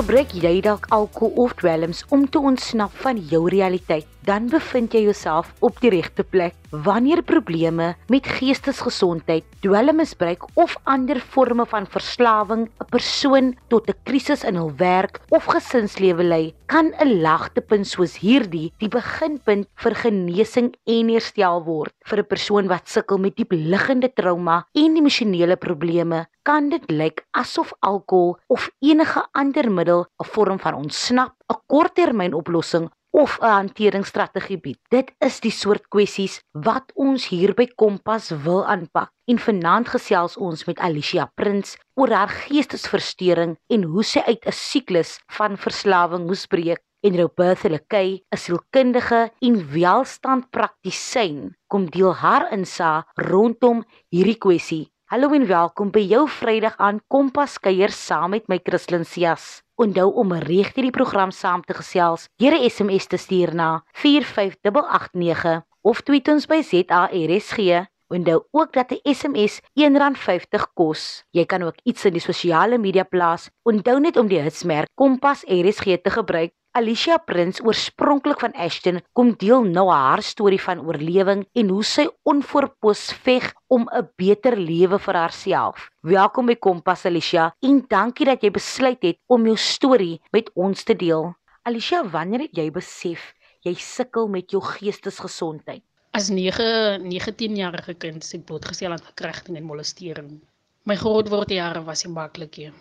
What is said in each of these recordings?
Gebruik jy dalk alkohol of dwelms om te ontsnap van jou realiteit? Dan bevind jy jouself op die regte plek. Wanneer probleme met geestesgesondheid, dwelmmisbruik of ander forme van verslawing 'n persoon tot 'n krisis in hul werk of gesinslewe lei, kan 'n lagtepunt soos hierdie die beginpunt vir genesing en herstel word. Vir 'n persoon wat sukkel met diepliggende trauma en emosionele probleme, kan dit lyk asof alkohol of enige ander middel 'n vorm van ontsnap, 'n korttermynoplossing of 'n hanteringsstrategie bied. Dit is die soort kwessies wat ons hier by Kompas wil aanpak. En vanaand gesels ons met Alicia Prins oor haar geestesversteuring en hoe sy uit 'n siklus van verslawing moes breek. En Robertha Lekay, 'n sielkundige en welstandpraktisyn, kom deel haar insig rondom hierdie kwessie. Hallo en welkom by jou Vrydag aan Kompas kuier saam met my Christlyn Cias. Onthou om reg hierdie program saam te gesels. Deur 'n SMS te stuur na 45889 of tweet ons by ZARSG. Onthou ook dat 'n SMS R1.50 kos. Jy kan ook iets in die sosiale media plaas. Onthou net om die hitsmerk Kompas RSG te gebruik Alicia Prins oorspronklik van Ashton kom deel nou haar storie van oorlewing en hoe sy onvoorpos veg om 'n beter lewe vir haarself. Welkom by Kompas Alicia en dankie dat jy besluit het om jou storie met ons te deel. Alicia, wanneer het jy besef jy sukkel met jou geestesgesondheid? As 9 19 jarige kind se blootgestel aan verkrachting en molestering. My grootword jare was nie maklik nie.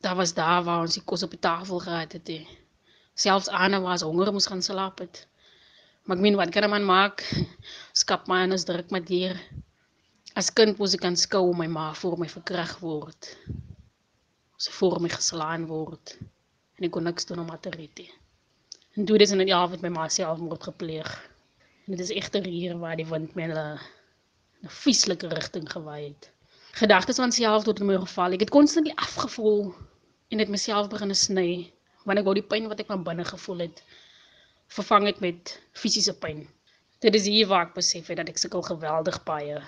Daar was daar waar ons die kos op die tafel gehad het. He selfs Anna was honger moes gaan slaap het. Maar ek meen wat kan 'n man maak? Skap my is druk met hier. As kind moes ek aanskou my ma voor my verkrag word. Sy voor my geslaan word. En ek kon niks doen om haar te red nie. En toe dis in die avond my ma selfmoord gepleeg. En dit is egter hier waar die wind my 'n 'n vieslike rigting gewaai het. Gedagtes van self tot in my geval. Ek het konstant afgevoel en dit myself begin sny want ek wou die pyn wat ek van binne gevoel het vervang het met fisiese pyn. Dit is hier waar ek besef het dat ek sukkel geweldig baie,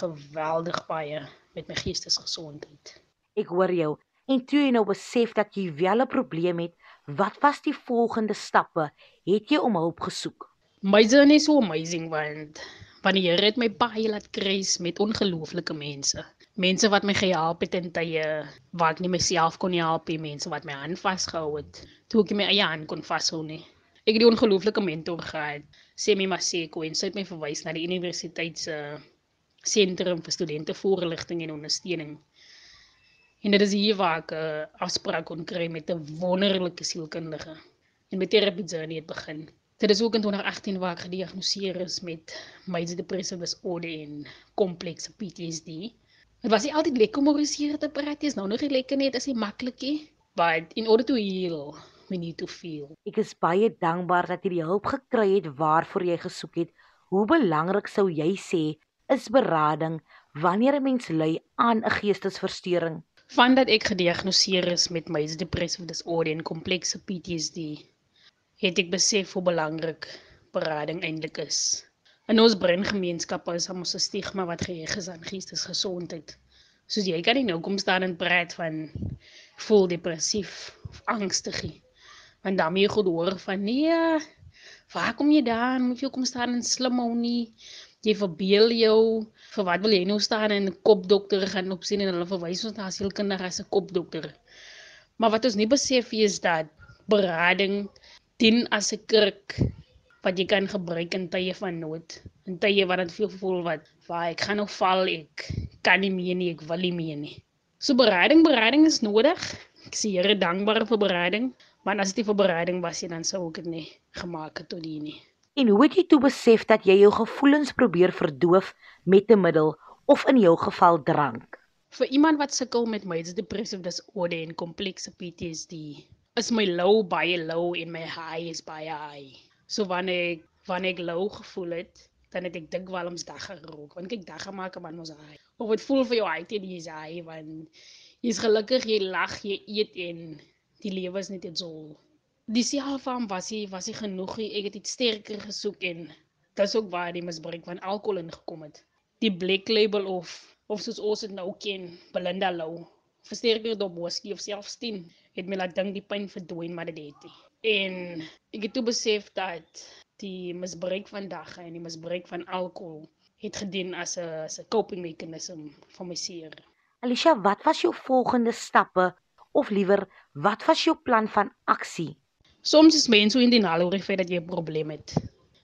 geweldig baie met my geestesgesondheid. Ek hoor jou. En toe jy nou besef dat jy wel 'n probleem het, wat was die volgende stappe? Het jy om hulp gesoek? My journey is so amazing want want die Here het my baie laat kruis met ongelooflike mense. Mense wat my gehelp het in tye waar ek nie myself kon help nie, mense wat my hand vasgehou het toe ek my eie hand kon vashou nie. Ek het die ongelooflike mentor gehad, Semi Maseko en sy het my verwys na die universiteit se sentrum vir studente voorligting en ondersteuning. En dit is hier waar ek 'n uh, afspraak kon kry met 'n wonderlike sielkundige. En my terapie journey het begin. Dit is ook in 2018 waar ek gediagnoseer is met major depressive disorder en komplekse PTSD. Dit was nie altyd lekker om oor hier te praat, dis nou nog nie lekker nie, dit is nie maklik nie, but in order to heal, we need to feel. Ek is baie dankbaar dat jy die hulp gekry het waarvoor jy gesoek het. Hoe belangrik sou jy sê is berading wanneer 'n mens ly aan 'n geestesversteuring? Vandat ek gediagnoseer is met major depressive disorder en komplekse PTSD, het ek besef hoe belangrik berading eintlik is. In ons breingemeenskappe is ons 'n stigma wat geheg is aan geestesgesondheid. Soos jy kan nie nou kom staan en praat van voel depressief of angstig nie. Want dan moet jy goed hoor van nee, waar kom jy dan? Moet jy kom staan en slim hou nie? Jy verbeel jou, vir wat wil jy nou staan en 'n kopdokter gaan opsien en hulle verwys ons na sielkundige as 'n kopdokter. Maar wat ons nie besef is dat berading dien as 'n kurk wat jy kan gebruik in tye van nood. In tye wat dit veel voel wat waar ek gaan nou val ek kan nie meer nie, ek wil nie meer nie. So bereiding, bereiding is nodig. Ek sê Here dankbaar vir bereiding, want as dit vir bereiding was, dan sou ek dit nie gemaak het tot hier nie. En hoe het jy toe besef dat jy jou gevoelens probeer verdoof met 'n middel of in jou geval drank? Vir iemand wat sukkel met major depressive disorder en komplekse PTSD, is my low baie low en my high is baie high. So wanneer ek wanneer ek low gevoel het, dan het ek dikwels dag gerook. Want kyk, dag gemaak man mos high. Of dit voel vir jou uit en jy's high want jy's gelukkig, jy lag, jy eet en die lewe is net so. Die selfam was hy was hy genoeg. Ek het iets sterker gesoek en dis ook waar die misbruik van alkohol ingekom het. Die black label of of soos ons dit nou ken, Belinda Low versterker dop whisky of selfs 10 het my laat dink die pyn verdwyn maar dit het nie. En ek het toe besef dat die misbruik van dag en die misbruik van alkohol het gedien as 'n as 'n coping mechanism vir my seer. Alicia, wat was jou volgende stappe of liewer wat was jou plan van aksie? Soms is mense so in die naal oor die feit dat jy 'n probleem het.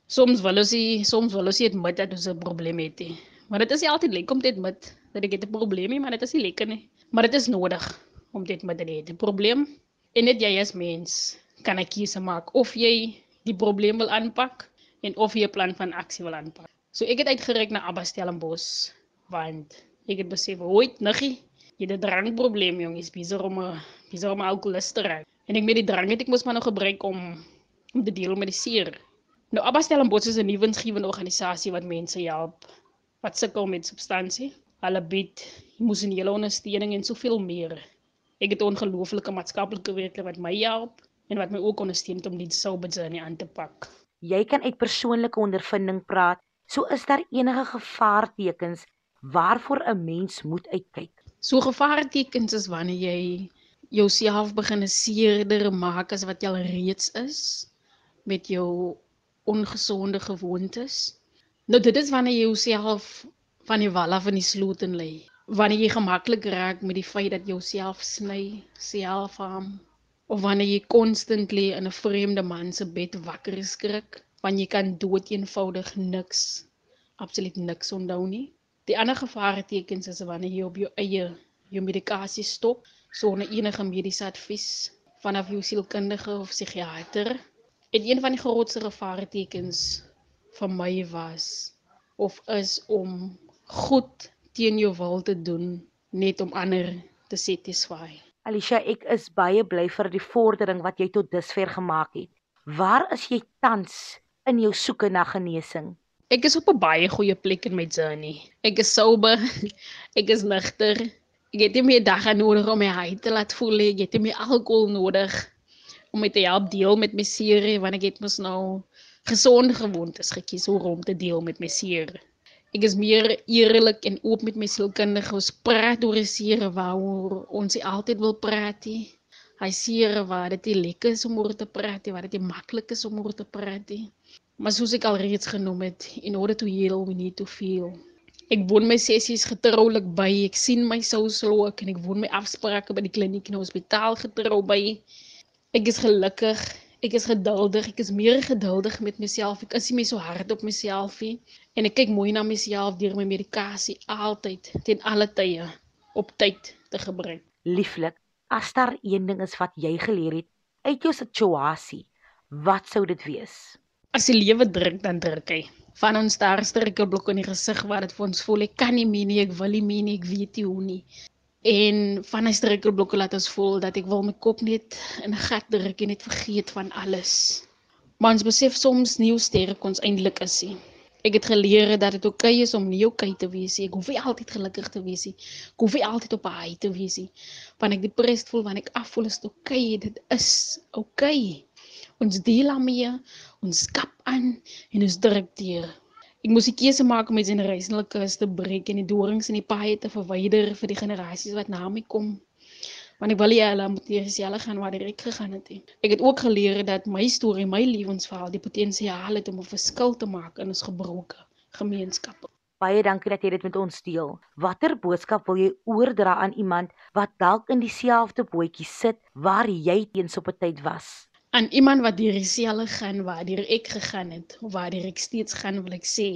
Soms wil ons nie, soms wil ons nie admit dat ons 'n probleem het nie. Maar dit is nie altyd lekker om te admit dat ek 'n probleem het, maar dit is nie lekker nie. Maar dit is nodig om dit met te hê. 'n Probleem en net jy as mens kan 'n keuse maak of jy die probleem wil aanpak en of jy 'n plan van aksie wil aanpak. So ek het uitgereik na Abba Stellenbosch want ek het besef, "Hoet, niggie, jy het 'n drankprobleem, jong, jy's besig om 'n besig om alkoholist te raak." En ek met die drank het ek mos maar nog gebruik om om te deel met die seer. Nou Abba Stellenbosch is 'n nuwe winsgewende organisasie wat mense help wat sukkel met substansie. Hulle bied emosionele ondersteuning en soveel meer. Ek het 'n ongelooflike maatskaplike werker wat my help en wat my ook ondersteun om die sober journey aan te pak. Jy kan uit persoonlike ondervinding praat So is daar enige gevaartekens waarvoor 'n mens moet uitkyk. So gevaartekens is wanneer jy jouself begin seerder maak as wat jy al reeds is met jou ongesonde gewoontes. Nou dit is wanneer jy jouself van die wal af in die sloot en lê. Wanneer jy gemaklik raak met die feit dat jouself sny, selfharm of wanneer jy konstant lê in 'n vreemde man se bed wakker skrik want jy kan dood eenvoudig niks absoluut niks onthou nie. Die ander gevaartekens is wanneer jy op jou eie jou medikasie stop sonder enige mediese advies vanaf jou sielkundige of psigiater. En een van die grootste gevaartekens vir my was of is om goed teen jou wil te doen net om ander te satisfy. Alicia, ek is baie bly vir die vordering wat jy tot dusver gemaak het. Waar is jy tans in jou soeke na genesing? Ek is op 'n baie goeie plek in my journey. Ek is sober. Ek is nugter. Ek het nie meer dae nodig om my hart te laat voel nie. Ek het nie meer alkohol nodig om met te help deel met my seer want ek het mos nou gesonde gewoontes gekies om te deel met my seer. Ek is meer eerlik en oop met my sielkundige. Ons praat oor die seer waaroor ons nie altyd wil praat nie. Hy seer waar dit lekker is om oor te praat, waar dit maklik is om oor te praat. Nie. Maar soos ek al reeds genoem het, in order to heal we need to feel. Ek woon my sessies getroulik by. Ek sien my sou slook en ek woon my afsprake by die kliniek en hospitaal getrou by. Ek is gelukkig. Ek is geduldig. Ek is meer geduldig met myself. Ek is nie meer so hard op myself nie. En ek kyk mooi na myself deur my medikasie altyd ten alle tye op tyd te gebruik. Lieflik, as daar een ding is wat jy geleer het uit jou situasie, wat sou dit wees? as die lewe druk dan druk hy. Van ons daar sterke blok in die gesig waar dit vir ons voel ek kan nie meer nie, ek wil nie meer nie, ek weet nie hoe nie. En van hy sterke blokke laat ons voel dat ek wil my kop net in 'n gat druk en net vergeet van alles. Maar ons besef soms nie hoe sterk ons eintlik is nie. Ek het geleer dat dit oukei okay is om nie oukei okay te wees nie. Ek hoef nie altyd gelukkig te wees nie. Ek hoef nie altyd op 'n high te wees nie. Wanneer ek depressed voel, wanneer ek afvoel, is dit oukei. Okay. Dit is oukei. Okay. Ons deel daarmee, ons skap aan en ons druk deur. Ek moes 'n keuse maak om my generasionele te breek en die dorings in die paaie te verwyder vir die generasies wat na my kom. Want ek wil nie hulle moet hier dieselfde gaan waar ek gegaan het nie. Ek het ook geleer dat my storie, my lewensverhaal die potensiaal het om 'n verskil te maak in ons gebroke gemeenskappe. Baie dankie dat jy dit met ons deel. Watter boodskap wil jy oordra aan iemand wat dalk in dieselfde bootjie sit waar jy teens op 'n tyd was? aan iemand wat deur dieselfde gaan waar ek gegaan het of waar ek steeds gaan wil ek sê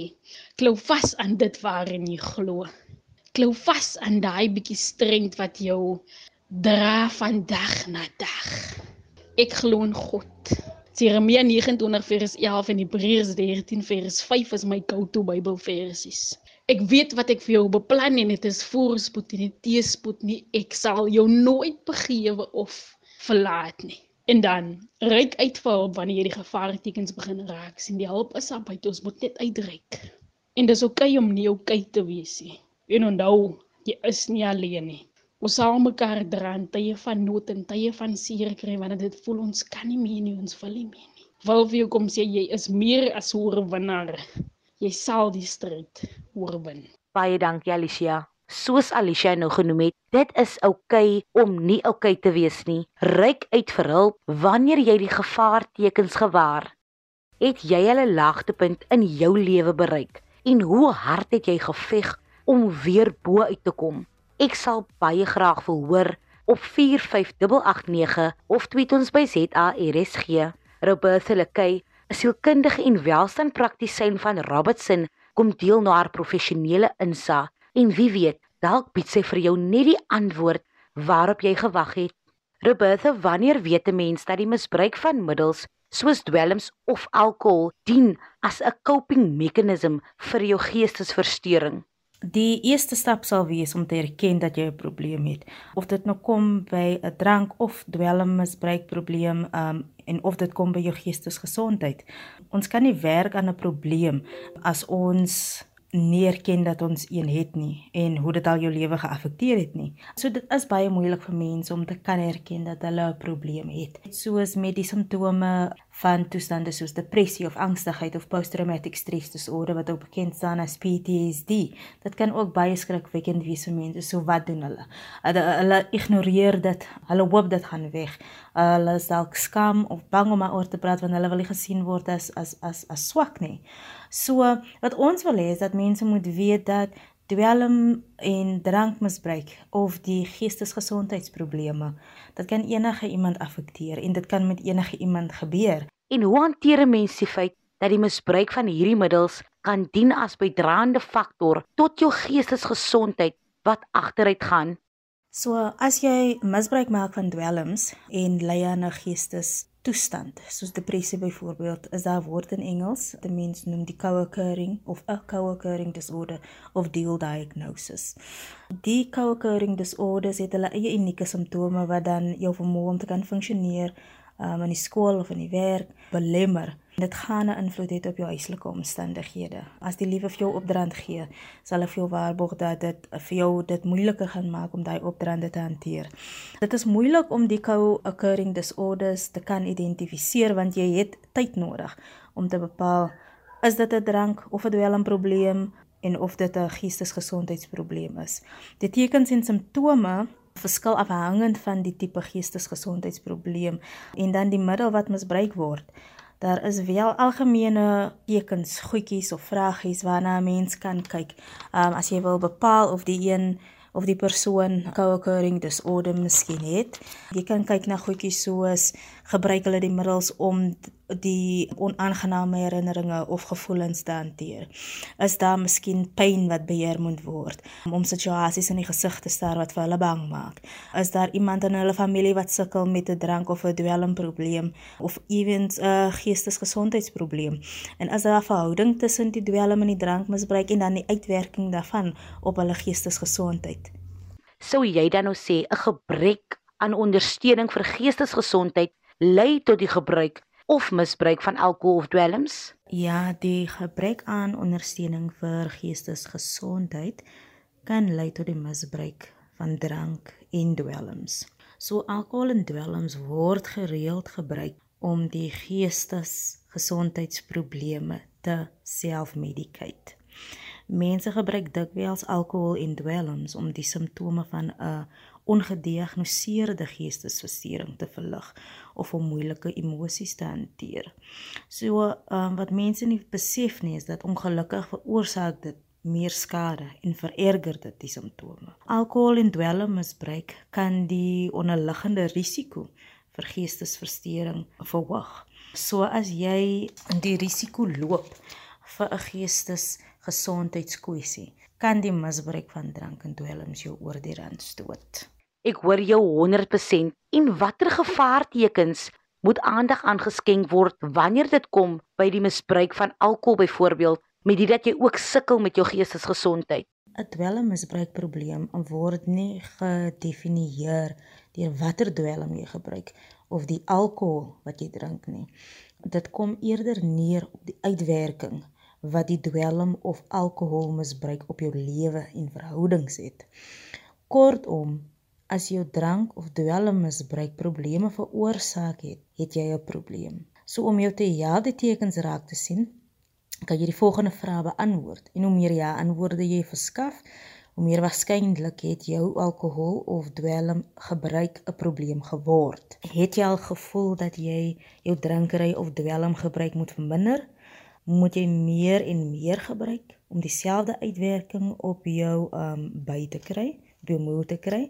klou vas aan dit waarin jy glo klou vas aan daai bietjie strength wat jou dra van dag na dag ek glo in God Jeremia 29 vers 11 en Hebreërs 13 vers 5 is my go-to Bybelversies Ek weet wat ek vir jou beplan en dit is voorspoed en nie teespoed nie ek sal jou nooit begewe of verlaat nie En dan ryk uit vir hulp wanneer jy die gevaartekens begin raak. sien die hulp is aan buite, ons moet net uitreik. En dis oukei okay om nie oukei okay te wees nie. En onthou, jy is nie alleen nie. Ons sal mekaar dra in tye van nood en tye van seer kry wanneer dit voel ons kan nie meer nie, ons wil nie meer nie. Wil vir jou kom sê jy is meer as 'n oorwinnaar. Jy sal die stryd oorwin. Baie dankie Alicia. soos Alicia nou genoem het, dit is oukei okay om nie oukei okay te wees nie. Ryk uit vir hulp wanneer jy die gevaartekens gewaar. Het jy 'n laagtepunt in jou lewe bereik en hoe hard het jy geveg om weer bo uit te kom? Ek sal baie graag wil hoor op 45889 of tweet ons by ZARSG. Roberta Lekay, 'n sielkundige en welstandpraktisyn van Robertson, kom deel na haar professionele insaag en wie weet, dalk bied sy vir jou net die antwoord waarop jy gewag het. Roberta, wanneer weet 'n mens dat die misbruik van middels soos dwelms of alkohol dien as 'n coping meganisme vir jou geestesversteuring? Die eerste stap sal wees om te erken dat jy 'n probleem het. Of dit nou kom by 'n drank of dwelmmisbruik probleem, um en of dit kom by jou geestesgesondheid. Ons kan nie werk aan 'n probleem as ons nie erken dat ons een het nie en hoe dit al jou lewe geaffekteer het nie. So dit is baie moeilik vir mense om te kan erken dat hulle 'n probleem het. Soos met die simptome van toestande soos depressie of angstigheid of posttraumatic stress disorder wat ook bekend staan as PTSD. Dit kan ook baie skrikwekkend wees vir mense. So wat doen hulle? Hulle, hulle ignoreer dit. Hulle hoop dit gaan weg. Hulle is dalk skam of bang om oor te praat want hulle wil nie gesien word as as as as swak nie. So wat ons wil hê is dat mense moet weet dat dwelm en drankmisbruik of die geestesgesondheidsprobleme dit kan enige iemand affekteer en dit kan met enige iemand gebeur. En hoe hanteer 'n mens die feit dat die misbruik van hierdie middels kan dien as bydraende faktor tot jou geestesgesondheid wat agteruit gaan? So as jy misbruik maak van dwelms en ly aan 'n geestes toestand soos depressie byvoorbeeld is daar woord in Engels die mens noem die co-occurring of a co-occurring disorder of dual diagnosis. Die co-occurring disorders het hulle eie unieke simptome wat dan jou vermoë om te kan funksioneer um, in die skool of in die werk belemmer Dit gaan 'n invloed hê op jou huislike omstandighede. As die liewe vir jou opdrand gee, sal hy vir jou waarborg dat dit vir jou dit moeiliker gaan maak om daai opdraande te hanteer. Dit is moeilik om die co-occurring disorders te kan identifiseer want jy het tyd nodig om te bepaal is dit 'n drank of 'n dwelmprobleem en of dit 'n geestesgesondheidsprobleem is. Die tekens en simptome verskil afhangend van die tipe geestesgesondheidsprobleem en dan die middel wat misbruik word. Daar is wel algemene tekens, goedjies of vragies waarna 'n mens kan kyk. Um as jy wil bepaal of die een of die persoon co-occurring disorder miskien het. Jy kan kyk na goedjies soos gebruik hulle die middels om die onaangename herinneringe of gevoelens te hanteer. Is daar miskien pyn wat beheer moet word om situasies in die gesig te staar wat vir hulle bang maak? Is daar iemand in hulle familie wat sukkel met 'n drank of 'n dwelmprobleem of ewens 'n geestesgesondheidsprobleem? En is daar 'n verhouding tussen die dwelm en die drankmisbruik en dan die uitwerking daarvan op hulle geestesgesondheid? Sou jy dan nou sê 'n gebrek aan ondersteuning vir geestesgesondheid lei tot die gebruik of misbruik van alkohol of dwelms? Ja, die gebrek aan ondersteuning vir geestesgesondheid kan lei tot die misbruik van drank en dwelms. So alkohol en dwelms word gereeld gebruik om die geestesgesondheidsprobleme te self-medicate. Mense gebruik dikwels alkohol en dwelms om die simptome van 'n ongediagnoseerde geestesversteuring te verlig of om moeilike emosies te hanteer. So, um, wat mense nie besef nie is dat ongelukkig veroorsaak dit meer skade en vererger dit die simptome. Alkohol en dwelmmisbruik kan die onderliggende risiko vir geestesversteuring verhoog. So as jy die risiko loop vir 'n geestesgesondheidskwessie, kan die misbruik van drank en dwelms jou oor die rand stoot. Ek hoor jou 100% en watter gevaartekens moet aandag aangeskenk word wanneer dit kom by die misbruik van alkohol byvoorbeeld met dit dat jy ook sukkel met jou geestesgesondheid. 'n Dwelmmisbruikprobleem word nie gedefinieer deur watter dwelm jy gebruik of die alkohol wat jy drink nie. Dit kom eerder neer op die uitwerking wat die dwelm of alkoholmisbruik op jou lewe en verhoudings het. Kortom, as jou drank of dwelmmisbruik probleme veroorsaak het, het jy 'n probleem. So om jou te help die tekens raak te sien, kan jy die volgende vrae beantwoord en hoe meer ja antwoorde jy verskaf, hoe meer waarskynlik het jou alkohol of dwelm gebruik 'n probleem geword. Het jy al gevoel dat jy jou drinkery of dwelm gebruik moet verminder? Moet jy meer en meer gebruik om dieselfde uitwerking op jou um by te kry, op jou moed te kry?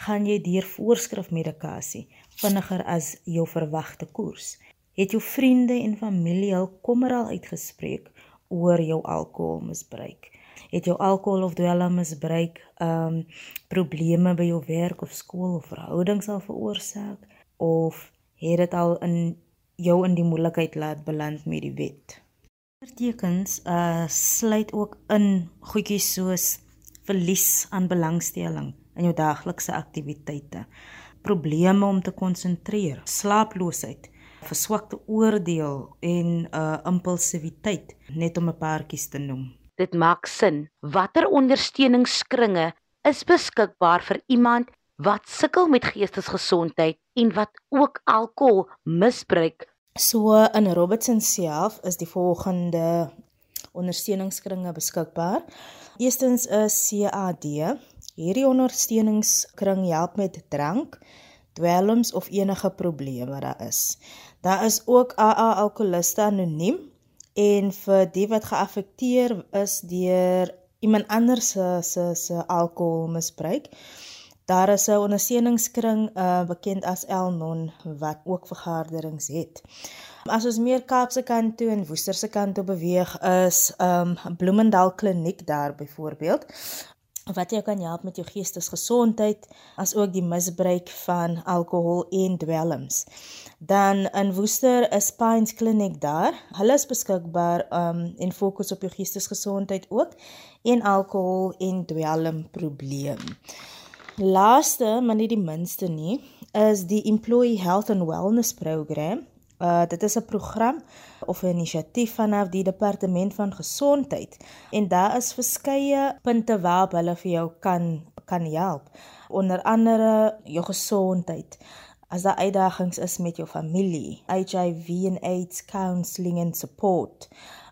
Gaan jy deur voorskrifmedikasie vinniger as jou verwagte koers? Het jou vriende en familie al kommer al uitgespreek oor jou alkoholmisbruik? Het jou alkohol of dwelmmisbruik um probleme by jou werk of skool of verhoudings al veroorsaak of het dit al in jou in die moeilikheid laat beland met die wet? Tekens uh sluit ook in goedjies soos verlies aan belangstelling in jou daaglikse aktiwiteite, probleme om te konsentreer, slaaploosheid, verswakte oordeel en uh impulsiwiteit, net om 'n paartjies te noem. Dit maak sin. Watter ondersteuningskringe is beskikbaar vir iemand wat sukkel met geestesgesondheid en wat ook alkohol misbruik? So in Robertson self is die volgende ondersteuningskringe beskikbaar. Eerstens is CAD. Hierdie ondersteuningskring help met drank, dwelms of enige probleme wat daar is. Daar is ook AA Alkoholiste Anoniem en vir die wat geaffekteer is deur iemand anders se se se alkoholmisbruik. Daar is 'n ondersteuningskring uh, bekend as Elnon wat ook vergaderings het. As ons meer Kaapse kant toe en Woester se kant toe beweeg is um Bloemendal Kliniek daar byvoorbeeld wat jou kan help met jou geestesgesondheid as ook die misbruik van alkohol en dwelms. Dan in Woester is Pines Clinic daar. Hulle is beskikbaar um en fokus op jou geestesgesondheid ook en alkohol en dwelm probleem. Laaste, maar nie die minste nie, is die Employee Health and Wellness Program Uh dit is 'n program of 'n inisiatief vanaf die departement van gesondheid en daar is verskeie punte waarop hulle vir jou kan kan help. Onder andere jou gesondheid. As daar uitdagings is met jou familie, HIV en AIDS counselling and support.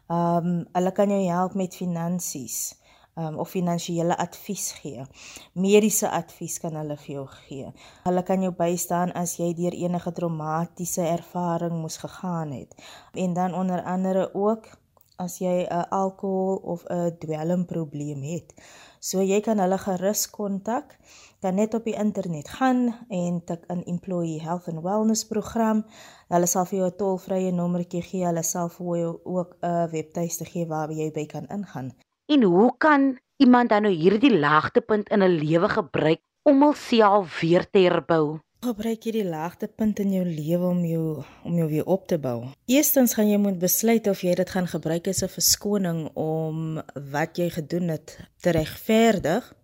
Um hulle kan jou help met finansies um, of finansiële advies gee. Mediese advies kan hulle vir jou gee. Hulle kan jou bystaan as jy deur enige traumatiese ervaring moes gegaan het. En dan onder andere ook as jy 'n alkohol of 'n dwelmprobleem het. So jy kan hulle gerus kontak. Kan net op die internet gaan en tik in Employee Health and Wellness program. Hulle sal vir jou 'n tolvrye nommertjie gee. Hulle sal vir jou ook 'n webtuiste gee waar jy by kan ingaan. En hoe kan iemand dan nou hierdie laagtepunt in 'n lewe gebruik om homself weer te herbou? Gebruik jy die laagtepunt in jou lewe om jou om jou weer op te bou. Eerstens gaan jy moet besluit of jy dit gaan gebruik as 'n verskoning om wat jy gedoen het te regverdig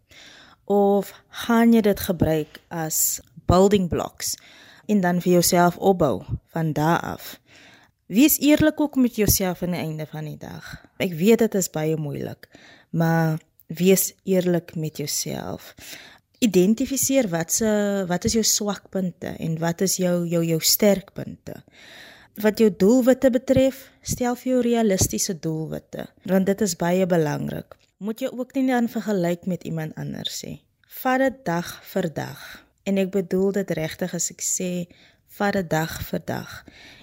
of gaan jy dit gebruik as building blocks en dan vir jouself opbou van daar af. Wees eerlik ook met jouself aan die einde van die dag. Ek weet dit is baie moeilik, maar wees eerlik met jouself. Identifiseer wat se wat is jou swakpunte en wat is jou jou jou sterkpunte. Wat jou doelwitte betref, stel vir jou realistiese doelwitte, want dit is baie belangrik. Moet jy ook nie dan vergelyk met iemand anders sê. Vat dit dag vir dag. En ek bedoel dit regtig as ek sê vat dit dag vir dag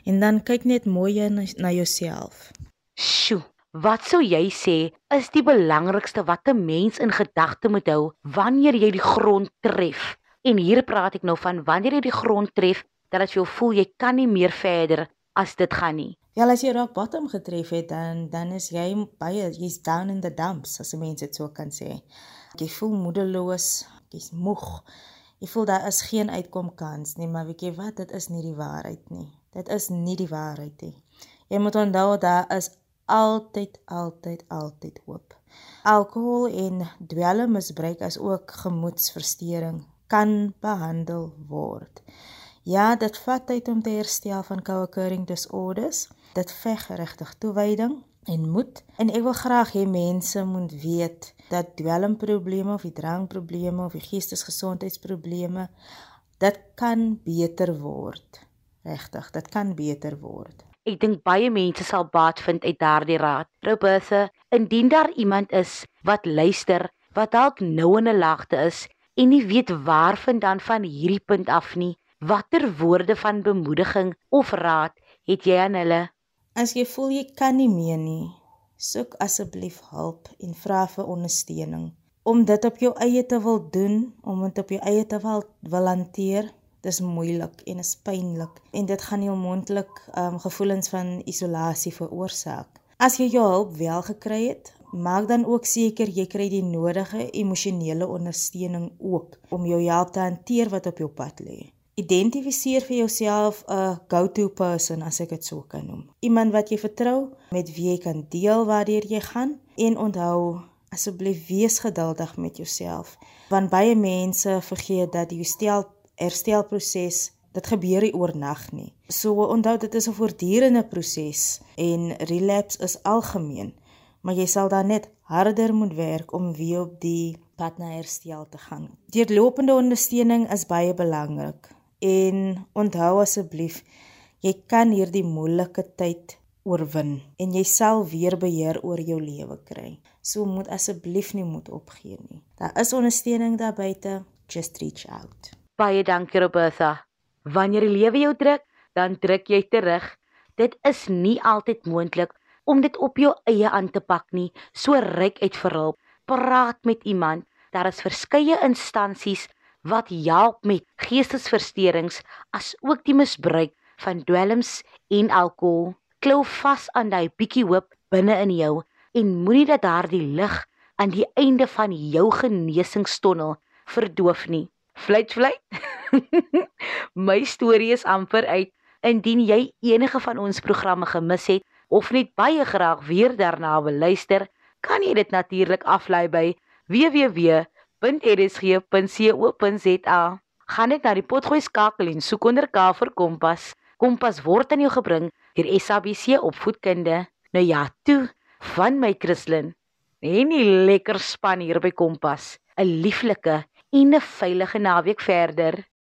en dan kyk net mooi na, na jouself. Sjoe, wat sou jy sê is die belangrikste wat 'n mens in gedagte moet hou wanneer jy die grond tref? En hier praat ek nou van wanneer jy die grond tref dat dit jou voel jy kan nie meer verder as dit gaan nie. Ja, as jy rock bottom getref het dan dan is jy baie jy's down in the dumps as 'n mens dit so kan sê. Jy voel moedeloos, jy's moeg. Jy voel daar is geen uitkom kans nie, maar weet jy wat, dit is nie die waarheid nie. Dit is nie die waarheid nie. Jy moet onthou daar is altyd altyd altyd hoop. Alkohol en dwelmmisbruik as ook gemoedsversteuring kan behandel word. Ja, dit vat tyd om te herstel van co-occurring disorders. Dit veg regtig toewyding en moed en ek wil graag hê mense moet weet dat dwelmprobleme of die drankprobleme of die geestesgesondheidsprobleme dit kan beter word. Regtig, dit kan beter word. Ek dink baie mense sal baat vind uit daardie raad. Robertha, indien daar iemand is wat luister wat dalk nou in 'n laagte is en nie weet waarvandaan van hierdie punt af nie, watter woorde van bemoediging of raad het jy aan hulle? As jy voel jy kan nie meer nie, soek asseblief hulp en vra vir ondersteuning. Om dit op jou eie te wil doen, om dit op jou eie te wil, wil hanteer, dis moeilik en is pynlik en dit gaan nie onmoontlik um, gevoelens van isolasie veroorsaak. As jy jou hulp wel gekry het, maak dan ook seker jy kry die nodige emosionele ondersteuning ook om jou help te hanteer wat op jou pad lê. Identifiseer vir jouself 'n go-to person as ek dit sou kan noem. Iemand wat jy vertrou, met wie jy kan deel waartoe jy gaan en onthou asseblief wees geduldig met jouself want baie mense vergeet dat die herstel herstelproses dit gebeur nie oornag nie. So onthou dit is 'n voortdurende proses en relapse is algemeen, maar jy sal dan net harder moet werk om weer op die pad na herstel te gaan. Deurlopende ondersteuning is baie belangrik en onthou asseblief jy kan hierdie moeilike tyd oorwin en jy sal weer beheer oor jou lewe kry. So moet asseblief nie moet opgee nie. Daar is ondersteuning daar buite, just reach out. Baie dankie Roberta. Wanneer die lewe jou druk, dan druk jy terug. Dit is nie altyd moontlik om dit op jou eie aan te pak nie. So ryk uit vir hulp. Praat met iemand. Daar is verskeie instansies wat help met geestesversteurings as ook die misbruik van dwelms en alkohol. Klou vas aan daai bietjie hoop binne in jou en moenie dat daardie lig aan die einde van jou genesingstonnel verdoof nie. Fluit fluit. My storie is amper uit. Indien jy enige van ons programme gemis het of net baie graag weer daarna wil luister, kan jy dit natuurlik aflaai by www.rsg.co.za. Gaan net na die potgooi skakel en soek onder K vir Kompas. Kompas word aan jou gebring deur SABC Opvoedkunde. Nou ja, toe van my Christlyn. En 'n lekker span hier by Kompas. 'n Lieflike en 'n veilige naweek verder.